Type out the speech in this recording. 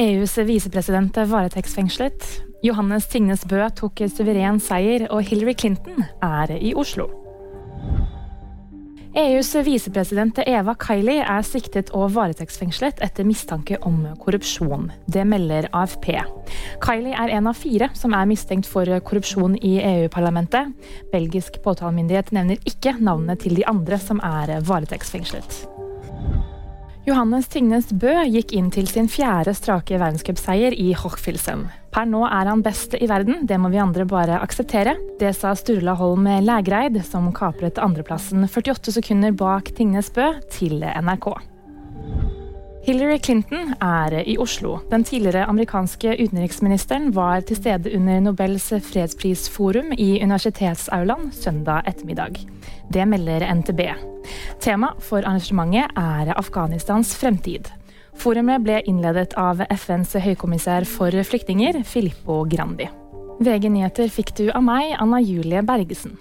EUs visepresident varetektsfengslet. Johannes Tingnes Bø tok suveren seier, og Hillary Clinton er i Oslo. EUs visepresident Eva Kaili er siktet og varetektsfengslet etter mistanke om korrupsjon. Det melder AFP. Kaili er en av fire som er mistenkt for korrupsjon i EU-parlamentet. Belgisk påtalemyndighet nevner ikke navnene til de andre som er varetektsfengslet. Johannes Tingnes Bø gikk inn til sin fjerde strake verdenscupseier i Hochfilzen. Per nå er han best i verden, det må vi andre bare akseptere. Det sa Sturla Holm Lægreid, som kapret andreplassen 48 sekunder bak Tingnes Bø, til NRK. Hillary Clinton er i Oslo. Den tidligere amerikanske utenriksministeren var til stede under Nobels fredsprisforum i universitetsaulaen søndag ettermiddag. Det melder NTB. Tema for arrangementet er Afghanistans fremtid. Forumet ble innledet av FNs høykommissær for flyktninger, Filippo Grandi. VG nyheter fikk du av meg, Anna Julie Bergesen.